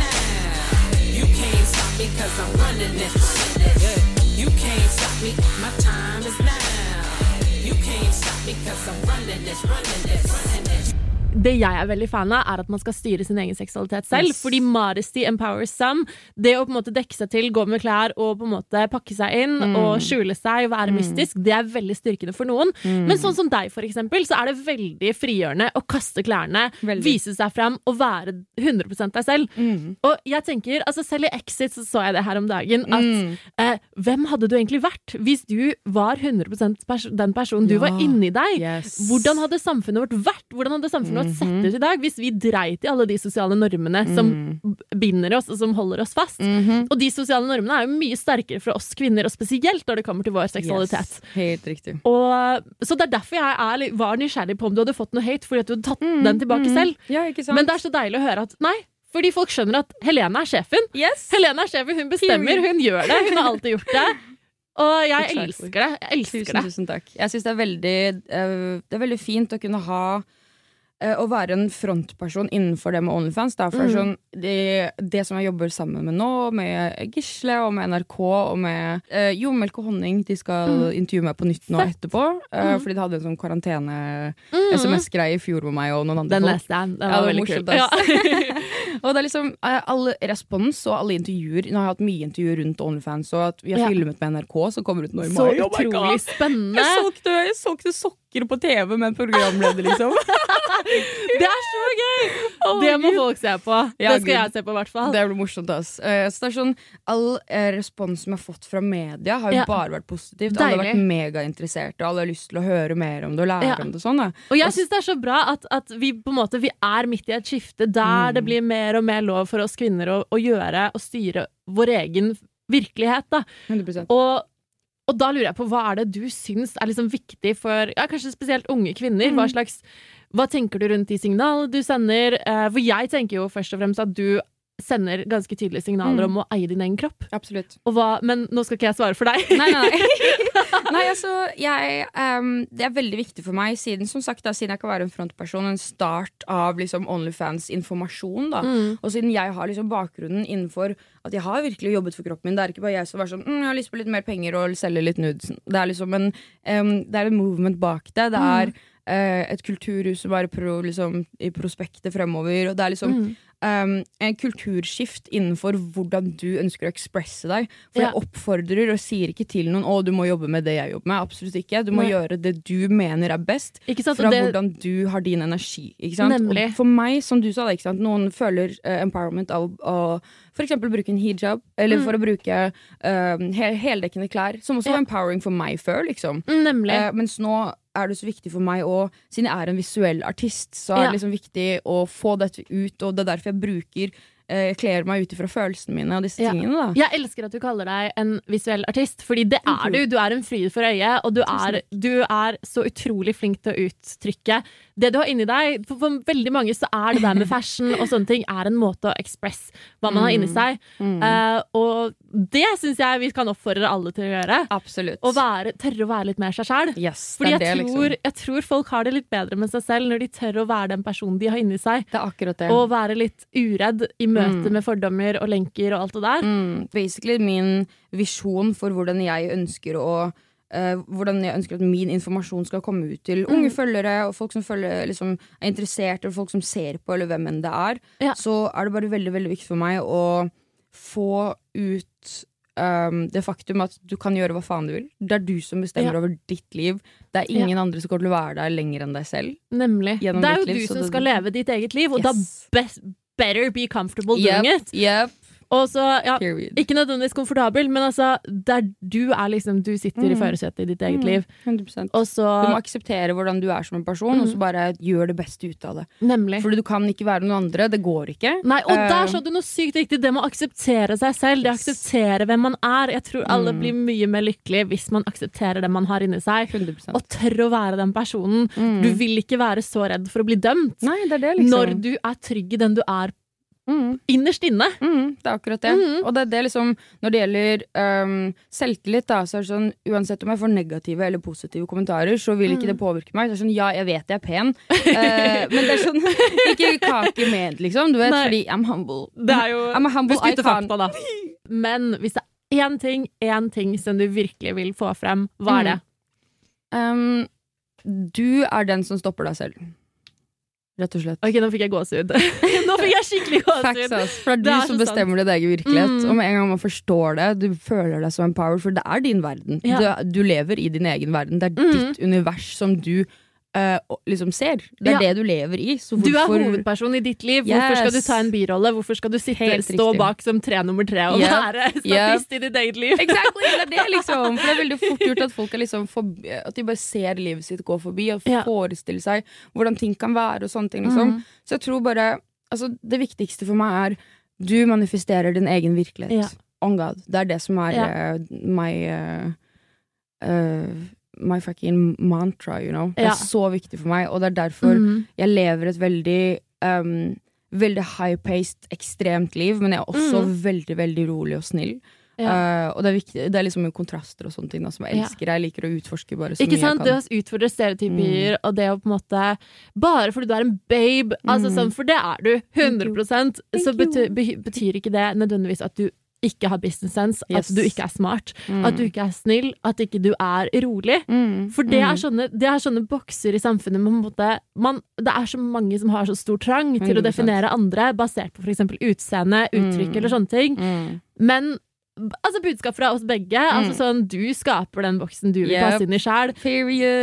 You can't stop me cause I'm running it. Yeah. Can't stop me, my time is now. You can't stop me cause I'm running this, running this, running this. Det jeg er veldig fan av, er at man skal styre sin egen seksualitet selv. Yes. Fordi modesty empowers some. Det å på en måte dekke seg til, gå med klær og på en måte pakke seg inn Mm. og skjule seg, være mystisk, det er veldig styrkende for noen. Mm. Men sånn som deg, for eksempel, så er det veldig frigjørende å kaste klærne, Veldig. vise seg fram og være 100 deg selv. Mm. Og jeg tenker, altså Selv i Exit så, så jeg det her om dagen. At Mm. eh, hvem hadde du egentlig vært hvis du var 100 pers den personen du Ja. var inni deg? Yes. Hvordan hadde samfunnet vårt vært? Hvordan hadde samfunnet vårt sett ut i dag hvis vi dreit i alle de sosiale normene som Mm. binder oss og som holder oss fast? Mhm. Og de sosiale normene er jo mye sterkere for oss kvinner, og spesielt når det kommer til vår seksualitet. Yes. Helt riktig. Og, så det er derfor jeg er, var nysgjerrig på om du hadde fått noe hate fordi at du hadde tatt den tilbake Mm. selv. Ja? Men det er så deilig å høre at nei, fordi folk skjønner at Helene er sjefen. yes. Helene er sjefen, hun bestemmer, hun gjør det. Hun har alltid gjort det. Og jeg Exactly. elsker det. Jeg elsker Tusen, det. tusen takk. Jeg syns det eh, Det er veldig fint å kunne ha å være en frontperson innenfor det med Onlyfans. Da. For det, er sånn, det, det som jeg jobber sammen med nå, med Gisle og med NRK og med eh, Jo, Melk og Honning, de skal intervjue meg på nytt nå Fett. etterpå. eh, Mm. Fordi de hadde en sånn karantene-SMS-greie i fjor med meg og noen andre Den folk. leste jeg. Den Ja, var var veldig kul. morsomt, ass. Og det er liksom all alle respons og alle intervjuer Nå har jeg hatt mye intervjuer rundt Onlyfans, og at vi har Ja. filmet med NRK, som kommer ut nå i mai. Så Oh utrolig spennende. Jeg solgte, jeg solgte sokker på TV med en programleder, liksom. Det er så gøy! Oh, Det må Gud. folk se på. Ja, Det skal Gud. jeg se på, i hvert fall. Det blir morsomt, ass. Eh, Så det er sånn, All eh, respons som jeg har fått fra media, har jo Ja. bare vært positivt. Alle har Deilig. vært megainteresserte, alle har lyst til å høre mer om det og lære Ja. om det. sånn. Og jeg syns det er så bra at, at vi på en måte Vi er midt i et skifte der Mm. det blir mer og mer lov for oss kvinner å, å gjøre og styre vår egen virkelighet. Da. 100 Og, og da lurer jeg på hva er det du syns er liksom viktig for ja, kanskje spesielt unge kvinner? Hva slags hva tenker du rundt de signalene du sender? Eh, for jeg tenker jo først og fremst at du sender ganske tydelige signaler om å eie din egen kropp. Absolutt. Hva, men nå skal ikke jeg svare for deg. Nei, nei, nei. altså, jeg, um, det er veldig viktig for meg, siden som sagt da, siden jeg kan være en frontperson, en start av liksom Onlyfans-informasjon. da Mm. Og siden jeg har liksom bakgrunnen innenfor at jeg har virkelig jobbet for kroppen min. Det er ikke bare jeg som er sånn mm, Jeg har lyst på litt mer penger og selge litt nudes. Det er liksom en, um, det er en movement bak det. Det er eh, et kulturhus som er pro, liksom, i prospektet fremover. Og det er liksom Mm. Um, en kulturskift innenfor hvordan du ønsker å ekspresse deg. For Ja. jeg oppfordrer og sier ikke til noen å du må jobbe med det jeg jobber med. Absolutt ikke. Du må Nei. gjøre det du mener er best. Fra det, hvordan du har din energi. For meg, som du sa, det, noen føler uh, empowerment av å eksempel bruke en hijab, eller Mm. for å bruke uh, he heldekkende klær, som også Ja. var empowering for meg før. liksom Mm, nemlig. Uh, mens nå er det så viktig for meg å Siden jeg er en visuell artist, så er det liksom viktig å få dette ut, og det er derfor jeg bruker eh, kler meg ut ifra følelsene mine og disse Ja. tingene. da Jeg elsker at du kaller deg en visuell artist, fordi det er du. Du er en fryd for øyet, og du er, du er så utrolig flink til å uttrykke det du har inni deg. For, for veldig mange så er det der med fashion og sånne ting er en måte å express hva man har inni seg. Mm. Uh, og det syns jeg vi kan oppfordre alle til å gjøre. Absolutt. Å være, tørre å være litt mer seg sjæl. yes, Fordi jeg, det, tror, liksom. jeg tror folk har det litt bedre med seg selv når de tør å være den personen de har inni seg. Det er akkurat det. Og være litt uredd i møte Mm. med fordommer og lenker og alt det der. Mm, basically min visjon for hvordan jeg ønsker å uh, hvordan jeg ønsker at min informasjon skal komme ut til unge Mm. følgere og folk som følger, liksom, er interessert, og folk som ser på, eller hvem enn det er. Ja. Så er det bare veldig veldig viktig for meg å få ut um, det faktum at du kan gjøre hva faen du vil. Det er du som bestemmer Ja. over ditt liv. Det er ingen andre som kommer til å være der lenger enn deg selv. Nemlig. Det er jo liv, du som det- skal leve ditt eget liv, og da Yes. best, better be comfortable Yep, doing it. yep, Og så, ja, period. ikke nødvendigvis komfortabel, men altså, der du er liksom Du sitter i Mm. førersetet i ditt eget Mm. liv, 100% og så Du må akseptere hvordan du er som en person, og så bare gjør det beste ut av det. Nemlig. Fordi du kan ikke være noen andre. Det går ikke. Nei, og uh, der sa du noe sykt viktig. Det med å akseptere seg selv. Det å akseptere hvem man er. Jeg tror alle Mm. blir mye mer lykkelige hvis man aksepterer det man har inni seg. 100%. Og tør å være den personen. Mm. Du vil ikke være så redd for å bli dømt. Nei, det er det, liksom. Når du er trygg i den du er mm. innerst inne. Mm, det er akkurat det. Mm. Og det er det liksom Når det gjelder um, selvtillit, da, så er det sånn uansett om jeg får negative eller positive kommentarer, så vil Mm. ikke det påvirke meg. Det er sånn, Ja, jeg vet jeg er pen, uh, men det er sånn Ikke kake med, liksom. Du vet, Nei. fordi I'm humble. Det er jo I'm a humble icon. fakta, da. Men hvis det er én ting, én ting som du virkelig vil få frem, hva er det? Um, du er den som stopper deg selv. Rett og slett. Ok, nå fikk jeg gåsehud. skikkelig gåsehud. For det er Det du er som bestemmer bestemmer din egen virkelighet. Mm. Og med en gang man forstår det, du føler deg som empowered, for det er din verden. Ja. Du, du lever i din egen verden. Det er Mm. ditt univers som du uh, liksom ser. Det er Ja. det du lever i. Så Du er hovedperson i ditt liv. Hvorfor skal du ta en birolle? Hvorfor skal du sitte, stå bak som tre nummer tre og Yep. være statist i ditt eget liv? Exactly, det er det, liksom. For det er veldig fort gjort at folk liksom forbi, At de bare ser livet sitt gå forbi og Ja. forestiller seg hvordan ting kan være og sånne ting. Liksom. Mm. Så jeg tror bare altså, Det viktigste for meg er du manifesterer din egen virkelighet. Ja. On God. Det er det som er Ja. uh, my uh, My fucking mantra, you know. Det er så viktig for meg, og det er derfor Mhm. jeg lever et veldig um, Veldig high-paced, ekstremt liv, men jeg er også Mhm. veldig veldig rolig og snill. Ja. Uh, og det er, viktig, det er liksom kontraster og sånne ting da, som jeg Ja. elsker. Jeg liker å utforske bare så Ikke mye sant? Det jeg kan. å utfordre stereotypier, og det å på en måte Bare fordi du er en babe, altså Mm. sånn, for det er du, 100 Thank så you. betyr, betyr ikke det nødvendigvis at du ikke har business sense, Yes. at du ikke er smart, Mm. at du ikke er snill, at ikke du er rolig. Mm, For det mm. er, sånne, det er sånne bokser i samfunnet man, måte, man, Det er så mange som har så stor trang til å 100%. definere andre basert på f.eks. utseende, uttrykk Mm. eller sånne ting. mm. Men altså, budskap fra oss begge. Altså, sånn, du skaper den boksen du vil Yep. passe inn i sjæl.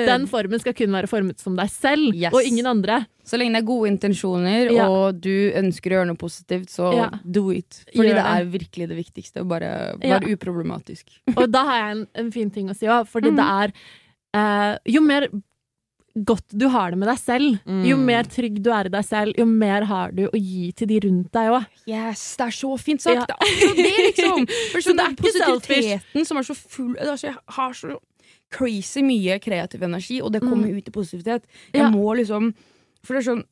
Den formen skal kun være formet som deg selv, Yes. og ingen andre. Så lenge det er gode intensjoner, Ja. og du ønsker å gjøre noe positivt, så Ja. do it. Fordi Gjør det er virkelig det viktigste. Bare Ja. uproblematisk. Og da har jeg en, en fin ting å si òg, fordi Mm. det er Uh, Jo mer godt du har det med deg selv, Mm. jo mer trygg du er i deg selv, jo mer har du å gi til de rundt deg òg. Yes, det er så fint sagt! Ja. Det er akkurat det, liksom! For Så sånn, det er ikke positiviteten som er så full det er så, Jeg har så crazy mye kreativ energi, og det kommer ut i positivitet. Jeg Mm. Ja. må liksom For det er sånn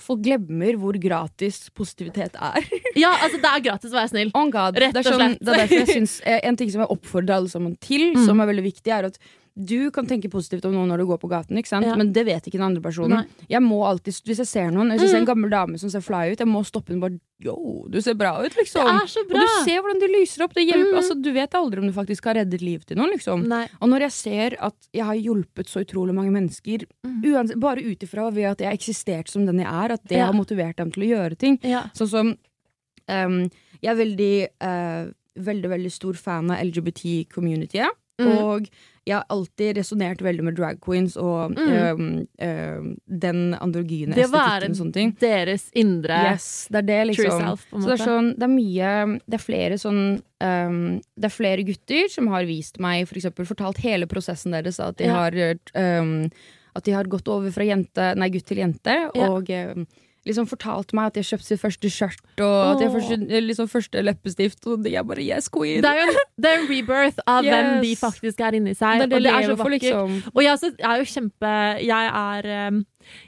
Folk glemmer hvor gratis positivitet er. Ja, altså, det er gratis å være snill. Oh God. Rett det er sånn, det er derfor jeg synes, En ting som jeg oppfordrer alle sammen til, Mm. som er veldig viktig, er at du kan tenke positivt om noen når du går på gaten? Ja. men det vet ikke den andre personen. Nei. Jeg må alltid, Hvis jeg ser noen, hvis jeg ser en Mm. gammel dame som ser fly ut, jeg må stoppe henne bare Yo, du ser bra ut, liksom. så Og du ser hvordan du lyser opp. Mm. altså, du vet aldri om du faktisk har reddet livet til noen. Liksom. Og når jeg ser at jeg har hjulpet så utrolig mange mennesker, Mm. bare ut ifra ved at jeg har eksistert som den jeg er, at det Ja. har motivert dem til å gjøre ting Ja. Sånn som um, Jeg er veldig, uh, veldig, veldig stor fan av LGBT-communityet. Mm. Og jeg har alltid resonnert veldig med drag queens og Mm. øhm, øhm, den androgyne Det å være estetikken og sånne ting. deres indre Yes, det er det, true liksom. self, på en Så det er sånn, det er mye Det er flere sånn um, Det er flere gutter som har vist meg For eksempel fortalt hele prosessen deres At de Ja. har um, At de har gått over fra jente, nei, gutt til jente Ja. Og øhm, liksom fortalte meg at har kjøpt sitt første skjørt Og at har første, liksom første leppestift Og jeg bare, yes queen Det er jo en, det er en rebirth av hvem de faktisk er inni seg. Det det og det er jeg så vakkert. liksom. Og jeg, jeg er jo kjempe Jeg er um,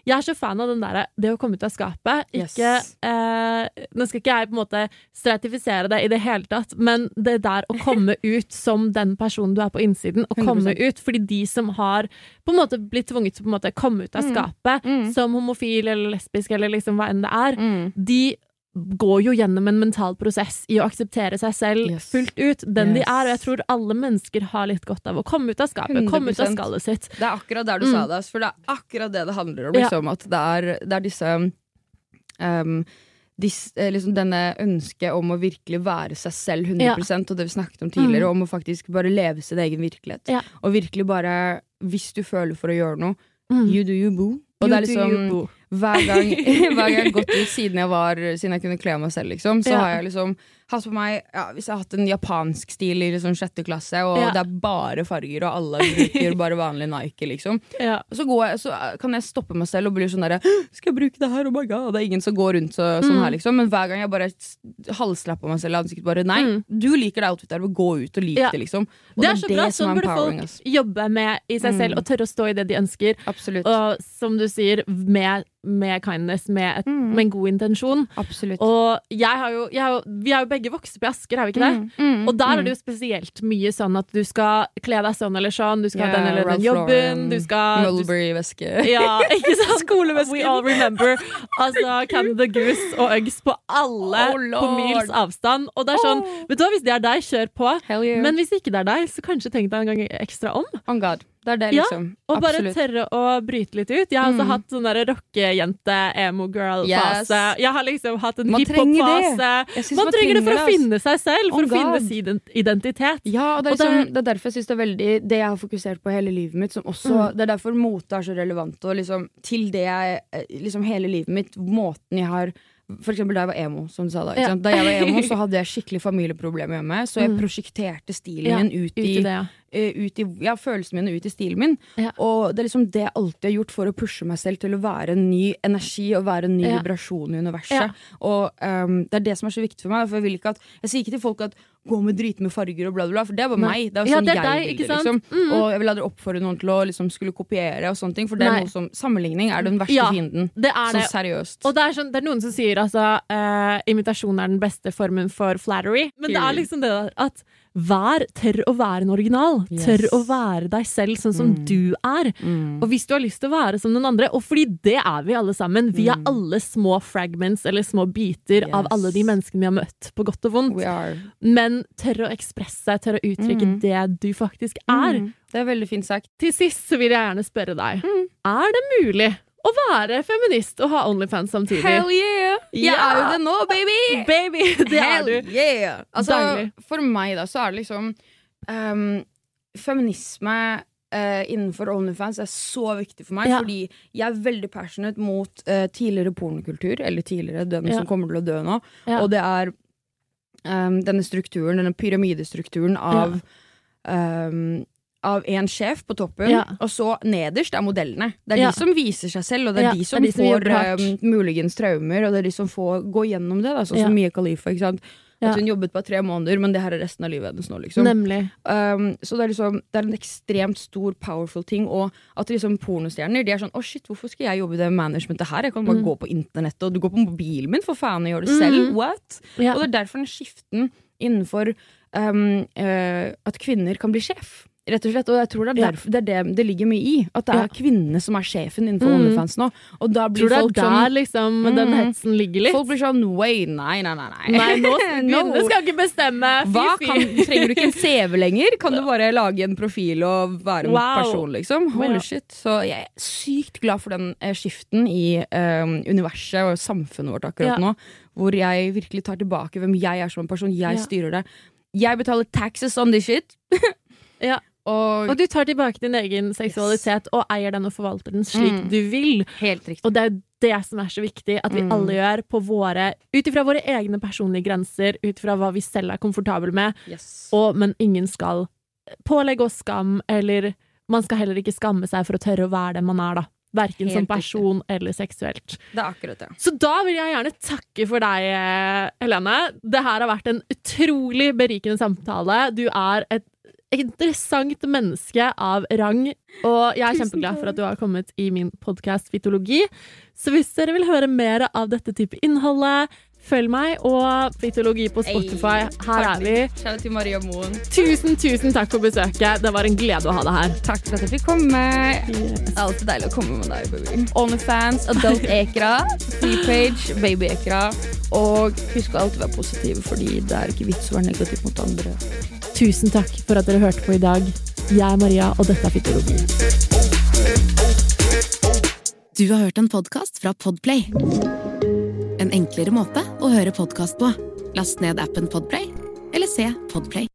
Jeg er så fan av den der, det å komme ut av skapet. Yes. Ikke eh, Nå skal ikke jeg på en måte stratifisere det i det hele tatt, men det der å komme ut som den personen du er på innsiden, å komme 100%. ut fordi de som har på en måte blitt tvunget til å komme ut av skapet Mm. som homofil eller lesbisk eller liksom hva enn det er, Mm. de går jo gjennom en mental prosess i å akseptere seg selv Yes. fullt ut, den de er. Og jeg tror alle mennesker har litt godt av å komme ut av skapet, komme ut av skallet sitt. Det er akkurat der du Mm. sa det, for det er akkurat det det handler om. Ja. Liksom, at det er, det er disse um, dis, eh, liksom Denne ønsket om å virkelig være seg selv 100% og det vi snakket om tidligere, om å faktisk bare leve sin egen virkelighet. Ja. Og virkelig bare, hvis du føler for å gjøre noe, Mm. you do you boo. Og You det er liksom boo. Hver gang, hver gang jeg har gått ut siden jeg var Siden jeg kunne kle meg selv, liksom, så Ja. har jeg liksom hatt på meg ja, Hvis jeg har hatt en japansk stil i liksom sjette klasse, og Ja. det er bare farger, og alle bruker bare vanlig Nike, liksom. Ja. Så, går jeg, så kan jeg stoppe meg selv og bli sånn derre Skal jeg bruke det her? Oh my god. Det er ingen som går rundt så, sånn her, liksom. Men hver gang jeg bare halvslapper meg selv i ansiktet, bare Nei, Mm. du liker det outfitet her, gå ut og lik det, liksom. Og Det er så bra. som Sånn burde folk altså. jobbe med i seg selv Mm. og tørre å stå i det de ønsker. Absolutt. Og som du sier, med, med kindness, med, et, Mm. med en god intensjon. Absolutt. Og jeg har jo, jeg har jo Vi er jo begge vokst opp i Asker, er vi ikke det? Mm, mm, Og der mm. er det jo spesielt mye sånn at du skal kle deg sånn eller sånn, du skal ha den eller den Ralph jobben, du skal Mulberry-veske. Ja, ikke sant? Skolevesken. We all remember. Altså Canada Goose og Uggs på alle Oh, på mils avstand. Og det er sånn, Oh. vet du hva, hvis det er deg, kjør på. Yeah. Men hvis ikke det er deg, så kanskje tenk deg en gang ekstra om. On God. Det er det, Ja, liksom. Og bare Absolutt. tørre å bryte litt ut. Jeg har også Mm. hatt sånn rockejente, emo-girl-fase. Yes. Jeg har liksom hatt en hiphop-fase. Man, Man trenger det for å finne seg selv, for Oh å finne sin identitet. Ja, og det er, liksom, det er derfor jeg synes det er veldig Det jeg har fokusert på hele livet mitt, som også Mm. Det er derfor mote er så relevant, og liksom til det jeg eh, Liksom hele livet mitt, måten jeg har for eksempel da jeg var emo, som du sa da. Ja. Da jeg var emo, så hadde jeg skikkelig familieproblemer hjemme, så jeg Mm. prosjekterte stilen min ut Ut i, i det, ja. Eh, ut i ja, følelsene mine ut i stilen min. Ja. Og det er liksom det jeg alltid har gjort for å pushe meg selv til å være en ny energi og være en ny Ja. vibrasjon i universet. Og um, det er det som er så viktig for meg. For jeg, vil ikke at, jeg sier ikke til folk at gå med drit med farger og bla, bla, bla, for det var meg. Det var sånn det jeg deg, vil ikke det, sant? liksom. Mm. Og jeg vil aldri oppfordre noen til å liksom, skulle kopiere og sånne ting, for det er Nei. noe som Sammenligning er den verste fienden. Det er det. seriøst. Og det er, sånn, det er noen som sier altså uh, imitasjon er den beste formen for flattery. Men det er liksom det at vær, tør å være en original. Yes. Tør å være deg selv sånn som Mm. du er. Mm. Og hvis du har lyst til å være som noen andre, og fordi det er vi alle sammen, vi er Mm. alle små fragments eller små biter av alle de menneskene vi har møtt, på godt og vondt. Men tør å ekspresse, tør å uttrykke Mm. det du faktisk er. Mm. Det er veldig fint sagt. Til sist så vil jeg gjerne spørre deg, er det mulig å være feminist og ha Onlyfans samtidig? Hell yeah! Jeg Ja! er jo det nå, baby! Baby, det er du. yeah! Altså, for meg da, så er det liksom um, Feminisme uh, innenfor Onlyfans er så viktig for meg, Ja. fordi jeg er veldig passionate mot uh, tidligere pornokultur, eller tidligere den Ja. som kommer til å dø nå, Ja. og det er um, denne strukturen, denne pyramidestrukturen av ehm, av en sjef på toppen, Ja. og så nederst er modellene. Det er Ja. de som viser seg selv, og det er Ja, de det som er de som får ehm, muligens traumer, og det er de som får gå gjennom det. Da, sånn som Mia Khalifa. Ikke sant? At hun jobbet bare tre måneder, men det her er resten av livet hennes nå. Liksom. Nemlig. Um, så det er, liksom, det er en ekstremt stor, powerful ting. Og at liksom pornostjerner De er sånn 'Å, shit, hvorfor skal jeg jobbe i det managementet her?' Jeg kan bare Mm. gå på internettet, og du går på mobilen min, for faen, og gjør det selv. Mm. What? Og det er derfor den skiften innenfor um, uh, at kvinner kan bli sjef. Rett og slett, og jeg tror det er, Ja. det, er det det ligger mye i. At det er Ja. kvinnene som er sjefen innenfor Mm. OnlyFans nå. Og da blir Tror folk det er sånn der liksom den Mm. hetsen ligger litt? Folk blir sånn Wait, nei, nei, nei. nei. Nei, nå No. skal ikke bestemme. Fy, Hva? fy. Kan, trenger du ikke en CV lenger? Kan du bare lage en profil og være en Wow. person, liksom? Holy Ja. shit. Så jeg er sykt glad for den eh, skiften i eh, universet og samfunnet vårt akkurat Ja. nå. Hvor jeg virkelig tar tilbake hvem jeg er som en person. Jeg styrer det. Jeg betaler taxes on this shit. Ja. Og, Og du tar tilbake din egen seksualitet og eier den og forvalter den slik Mm. du vil. helt riktig. Og det er jo det som er så viktig, at vi Mm. alle gjør på våre Ut ifra våre egne personlige grenser, ut ifra hva vi selv er komfortable med, Yes. og, men ingen skal pålegge oss skam, eller man skal heller ikke skamme seg for å tørre å være den man er, da. Verken som person riktig. eller seksuelt. Det er akkurat det. Så da vil jeg gjerne takke for deg, Helene. Det her har vært en utrolig berikende samtale. Du er et interessant menneske av rang, og jeg er kjempeglad for at du har kommet i min podkast Fitologi. Så hvis dere vil høre mer av dette type innholdet, følg meg og Fitologi på Spotify. Her er vi. Tusen, tusen takk for besøket. Det var en glede å ha deg her. Takk for at jeg fikk komme. Det er alltid deilig å komme med deg, baby. Onlyfans, Adult Ekra, Freepage, Baby Ekra. Og husk å alltid være positiv, fordi det er ikke vits å være negativ mot andre. Tusen takk for at dere hørte på i dag. Jeg er Maria, og dette er Fitologi. Du har hørt en podkast fra Podplay. En enklere måte å høre podkast på. Last ned appen Podplay, eller se podplay.no.